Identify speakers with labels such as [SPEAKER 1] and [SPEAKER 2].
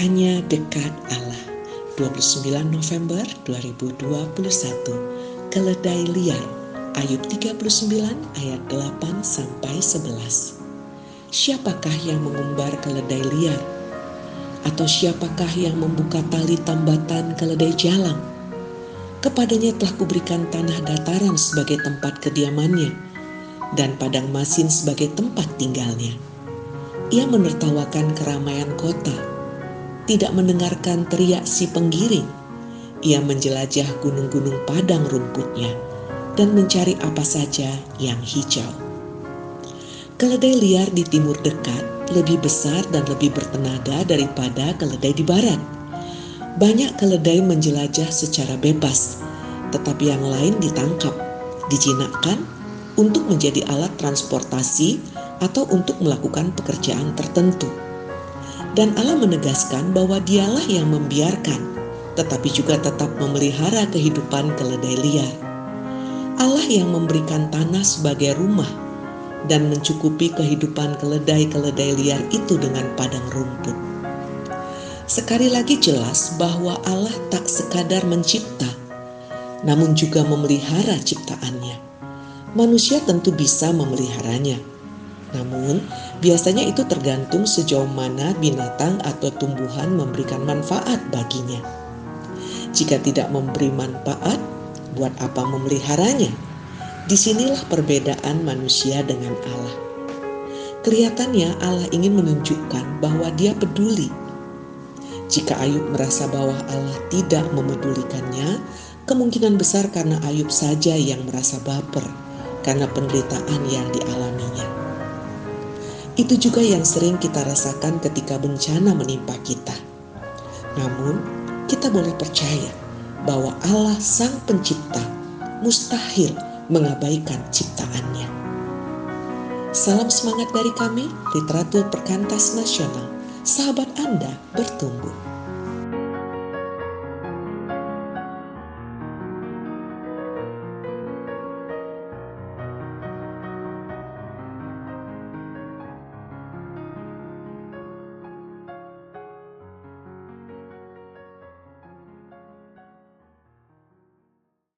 [SPEAKER 1] Hanya dekat Allah 29 November 2021 Keledai liar Ayub 39 ayat 8 sampai 11 Siapakah yang mengumbar keledai liar? Atau siapakah yang membuka tali tambatan keledai jalang? Kepadanya telah kuberikan tanah dataran sebagai tempat kediamannya dan padang masin sebagai tempat tinggalnya. Ia menertawakan keramaian kota, tidak mendengarkan teriak si penggiring. Ia menjelajah gunung-gunung padang rumputnya dan mencari apa saja yang hijau. Keledai liar di timur dekat lebih besar dan lebih bertenaga daripada keledai di barat. Banyak keledai menjelajah secara bebas, tetapi yang lain ditangkap, dijinakkan untuk menjadi alat transportasi atau untuk melakukan pekerjaan tertentu. Dan Allah menegaskan bahwa dialah yang membiarkan, tetapi juga tetap memelihara kehidupan keledai liar. Allah yang memberikan tanah sebagai rumah dan mencukupi kehidupan keledai-keledai liar itu dengan padang rumput. Sekali lagi jelas bahwa Allah tak sekadar mencipta, namun juga memelihara ciptaannya manusia tentu bisa memeliharanya. Namun, biasanya itu tergantung sejauh mana binatang atau tumbuhan memberikan manfaat baginya. Jika tidak memberi manfaat, buat apa memeliharanya? Di sinilah perbedaan manusia dengan Allah. Kelihatannya Allah ingin menunjukkan bahwa dia peduli. Jika Ayub merasa bahwa Allah tidak memedulikannya, kemungkinan besar karena Ayub saja yang merasa baper karena penderitaan yang dialaminya. Itu juga yang sering kita rasakan ketika bencana menimpa kita. Namun, kita boleh percaya bahwa Allah Sang Pencipta mustahil mengabaikan ciptaannya. Salam semangat dari kami, Literatur Perkantas Nasional. Sahabat Anda bertumbuh.